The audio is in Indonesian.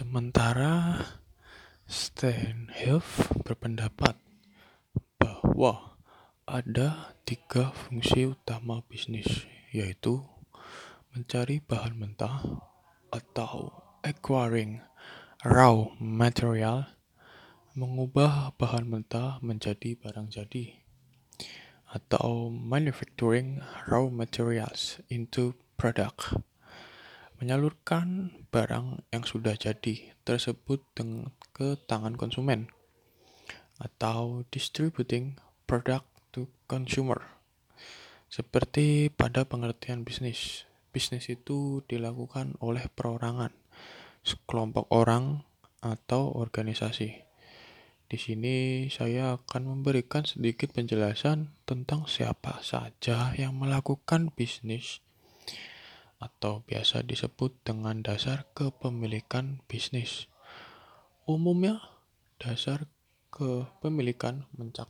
Sementara Steinhoff berpendapat bahwa ada tiga fungsi utama bisnis, yaitu mencari bahan mentah atau acquiring raw material, mengubah bahan mentah menjadi barang jadi, atau manufacturing raw materials into products, menyalurkan barang yang sudah jadi tersebut ke tangan konsumen, atau distributing products to consumers. Seperti pada pengertian bisnis, bisnis itu dilakukan oleh perorangan, sekelompok orang, atau organisasi. Di sini saya akan memberikan sedikit penjelasan tentang siapa saja yang melakukan bisnis, atau biasa disebut dengan dasar kepemilikan bisnis. Umumnya, dasar kepemilikan mencakup